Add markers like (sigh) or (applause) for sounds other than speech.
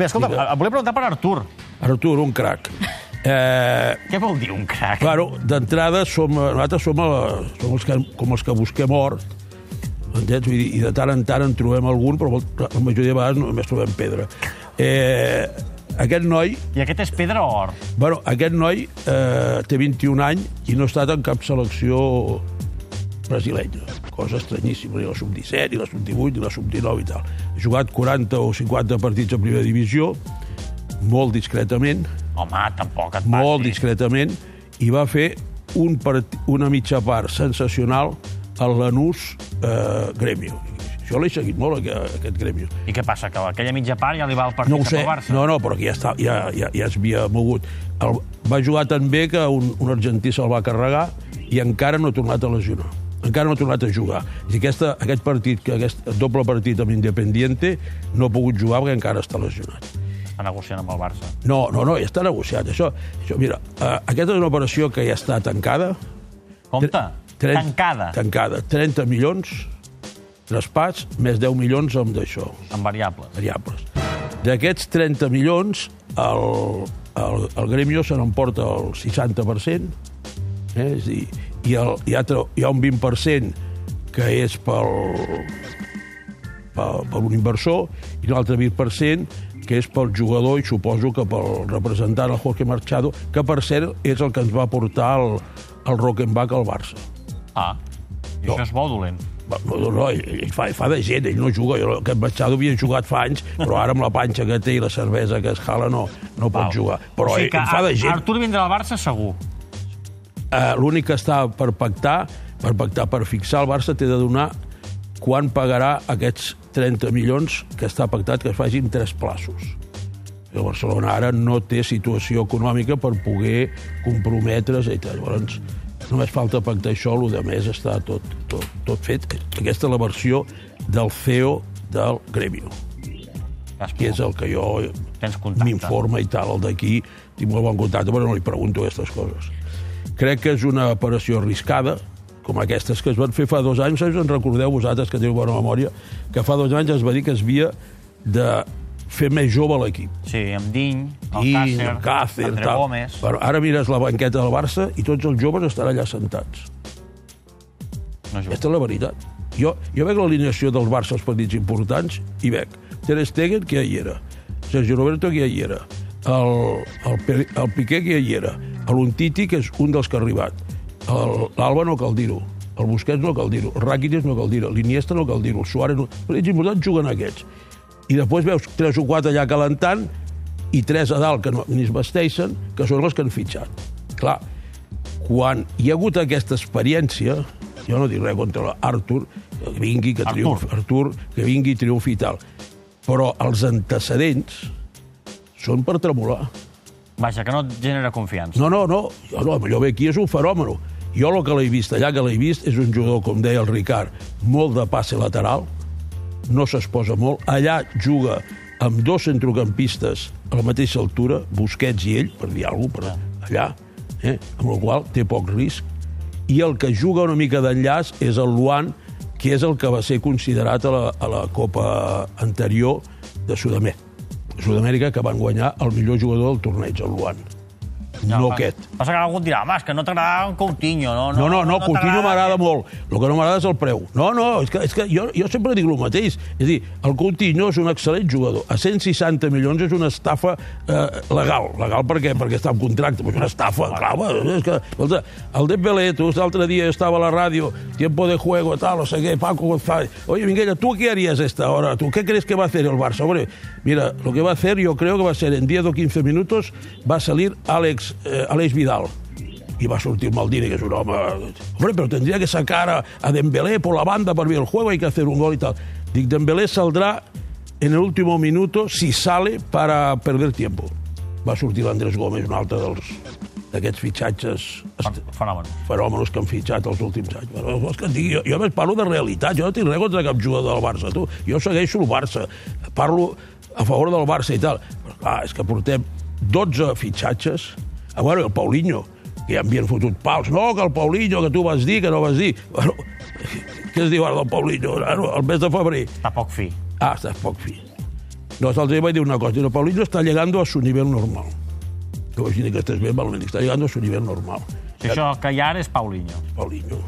Bé, escolta, Digue. eh, volia preguntar per Artur. Artur, un crac. Eh, Què vol dir un crac? Claro, d'entrada som, nosaltres som, a, som els que, com els que busquem or, entens? Vull dir, I de tant en tant en trobem algun, però la majoria de vegades només trobem pedra. Eh, aquest noi, I aquest és pedra o or? bueno, aquest noi eh, té 21 anys i no ha estat en cap selecció brasilenya. Cosa estranyíssima, ni la sub-17, ni la sub-18, ni la sub-19 i tal. Ha jugat 40 o 50 partits a primera divisió, molt discretament, Home, tampoc et molt passis. discretament, i va fer un part, una mitja part sensacional al Lanús eh, Grêmio. Jo l'he seguit molt, aquest, aquest Grêmio. I què passa, que aquella mitja part ja li va al partit No ho cap sé, al Barça? no, no, però que ja, està, ja, ja, ja es havia mogut. El, va jugar tan bé que un, un argentí se'l va carregar i encara no ha tornat a lesionar. Encara no ha tornat a jugar. I aquesta, aquest partit, que aquest doble partit amb Independiente, no ha pogut jugar perquè encara està lesionat. Està negociant amb el Barça. No, no, no, ja està negociat. Això, això mira, uh, aquesta és una operació que ja està tancada. Compte, Tren- tancada, Tancada. 30 milions, traspats, més 10 milions amb d'això, amb variables. variables. D'aquests 30 milions, el, el, el Grêmio se n'emporta el 60%, eh? és a dir, hi ha, hi, ha, hi ha un 20% que és pel, per, per un inversor i un altre 20% que és pel jugador i suposo que pel representant, el Jorge Marchado, que per cert és el que ens va portar el, el Rockenbach al Barça. Ah, i No. això és bo o dolent. No, no, no, ell, fa, fa de gent, ell no juga. Jo, aquest Machado havia jugat fa anys, però ara amb la panxa que té i la cervesa que es jala no, no pot Val. jugar. Però o sigui ell, que ell fa de gent. Artur vindrà al Barça segur. Eh, L'únic que està per pactar, per pactar, per fixar el Barça té de donar quan pagarà aquests 30 milions que està pactat que es facin tres plaços. El Barcelona ara no té situació econòmica per poder comprometre's i tal. Llavors, només falta pactar això, el de més està tot, tot, tot fet. Aquesta és la versió del CEO del Grêmio, Cas que és el que jo m'informa i tal, el d'aquí, tinc molt bon contacte, però no li pregunto aquestes coses. Crec que és una operació arriscada, com aquestes que es van fer fa dos anys, us en recordeu vosaltres, que teniu bona memòria, que fa dos anys es va dir que es havia de fer més jove l'equip. Sí, amb Diny, I Alcácer, Alcácer, André tal. Gómez... Però ara mires la banqueta del Barça i tots els joves estan allà sentats. No juga. Aquesta és la veritat. Jo, jo veig l'alineació dels Barça als partits importants i veig Ter Stegen, que ja hi era, Sergio Roberto, que ja hi era, el, el, el Piqué, que ja hi era, l'Untiti, que és un dels que ha arribat, l'Alba no cal dir-ho, el Busquets no cal dir-ho, el Rakitic no cal dir-ho, l'Iniesta no cal dir-ho, el Suárez no... Els importants juguen aquests. I després veus tres o quatre allà calentant i tres a dalt que no, ni es vesteixen, que són els que han fitxat. Clar, quan hi ha hagut aquesta experiència, jo no dic res contra l'Artur, que vingui, que Artur. triomfi, Artur, que vingui, triomfi i tal. Però els antecedents són per tremolar. Vaja, que no et genera confiança. No, no, no, jo, no, jo ve aquí és un fenòmeno. Jo el que l'he vist allà, que l'he vist, és un jugador, com deia el Ricard, molt de passe lateral, no s'exposa molt. Allà juga amb dos centrocampistes a la mateixa altura, Busquets i ell, per dir alguna cosa, per allà, eh? amb el qual té poc risc. I el que juga una mica d'enllaç és el Luan, que és el que va ser considerat a la, a la Copa anterior de Sud-amèrica, Sud-amèrica que van guanyar el millor jugador del torneig, el Luan. No pa- aquest. Passa que algú et dirà, home, és que no t'agrada en Coutinho, no? No, no, no, Coutinho t'agrada m'agrada aquest". molt. El que no m'agrada és el preu. No, no, és que, és que jo, jo sempre dic el mateix. És a dir, el Coutinho és un excel·lent jugador. A 160 milions és una estafa eh, legal. Legal per què? Perquè està en contracte. Però és una estafa, bueno, És que, escolta, el Dembélé, tu l'altre dia estava a la ràdio, tiempo de juego, tal, no sé qué, Paco González. Oye, Minguella, ¿tú qué harías esta hora? ¿Tú qué crees que va a hacer el Barça? Hombre, mira, lo que va a hacer yo creo que va a ser en 10 o 15 minutos va a salir Alex, eh, Alex Vidal i va sortir el Maldini, que és un home... Hombre, però tendría que sacar a, a Dembélé por la banda per ver el juego, hay que hacer un gol y tal. Dic, Dembélé saldrá en el último minuto si sale para perder tiempo. Va sortir l'Andrés Gómez, un altre dels d'aquests fitxatges Fenomen. fenòmenos que han fitxat els últims anys. Però, vols que et digui, jo, jo més parlo de realitat, jo no tinc res contra cap jugador del Barça, tu. Jo segueixo el Barça, parlo a favor del Barça i tal. Però clar, és que portem 12 fitxatges. A veure, el Paulinho, que ja havien fotut pals. No, que el Paulinho, que tu vas dir, que no vas dir. Bueno, (laughs) què es diu ara del Paulinho? El mes de febrer. Està poc fi. Ah, està poc fi. No, l'altre dia vaig dir una cosa. Diu, Paulinho está llegando a su nivel normal. Que vaig dir que estàs bé, Paulinho. Està llegando a su nivel normal. Si això que hi ha ara és Paulinho. Paulinho.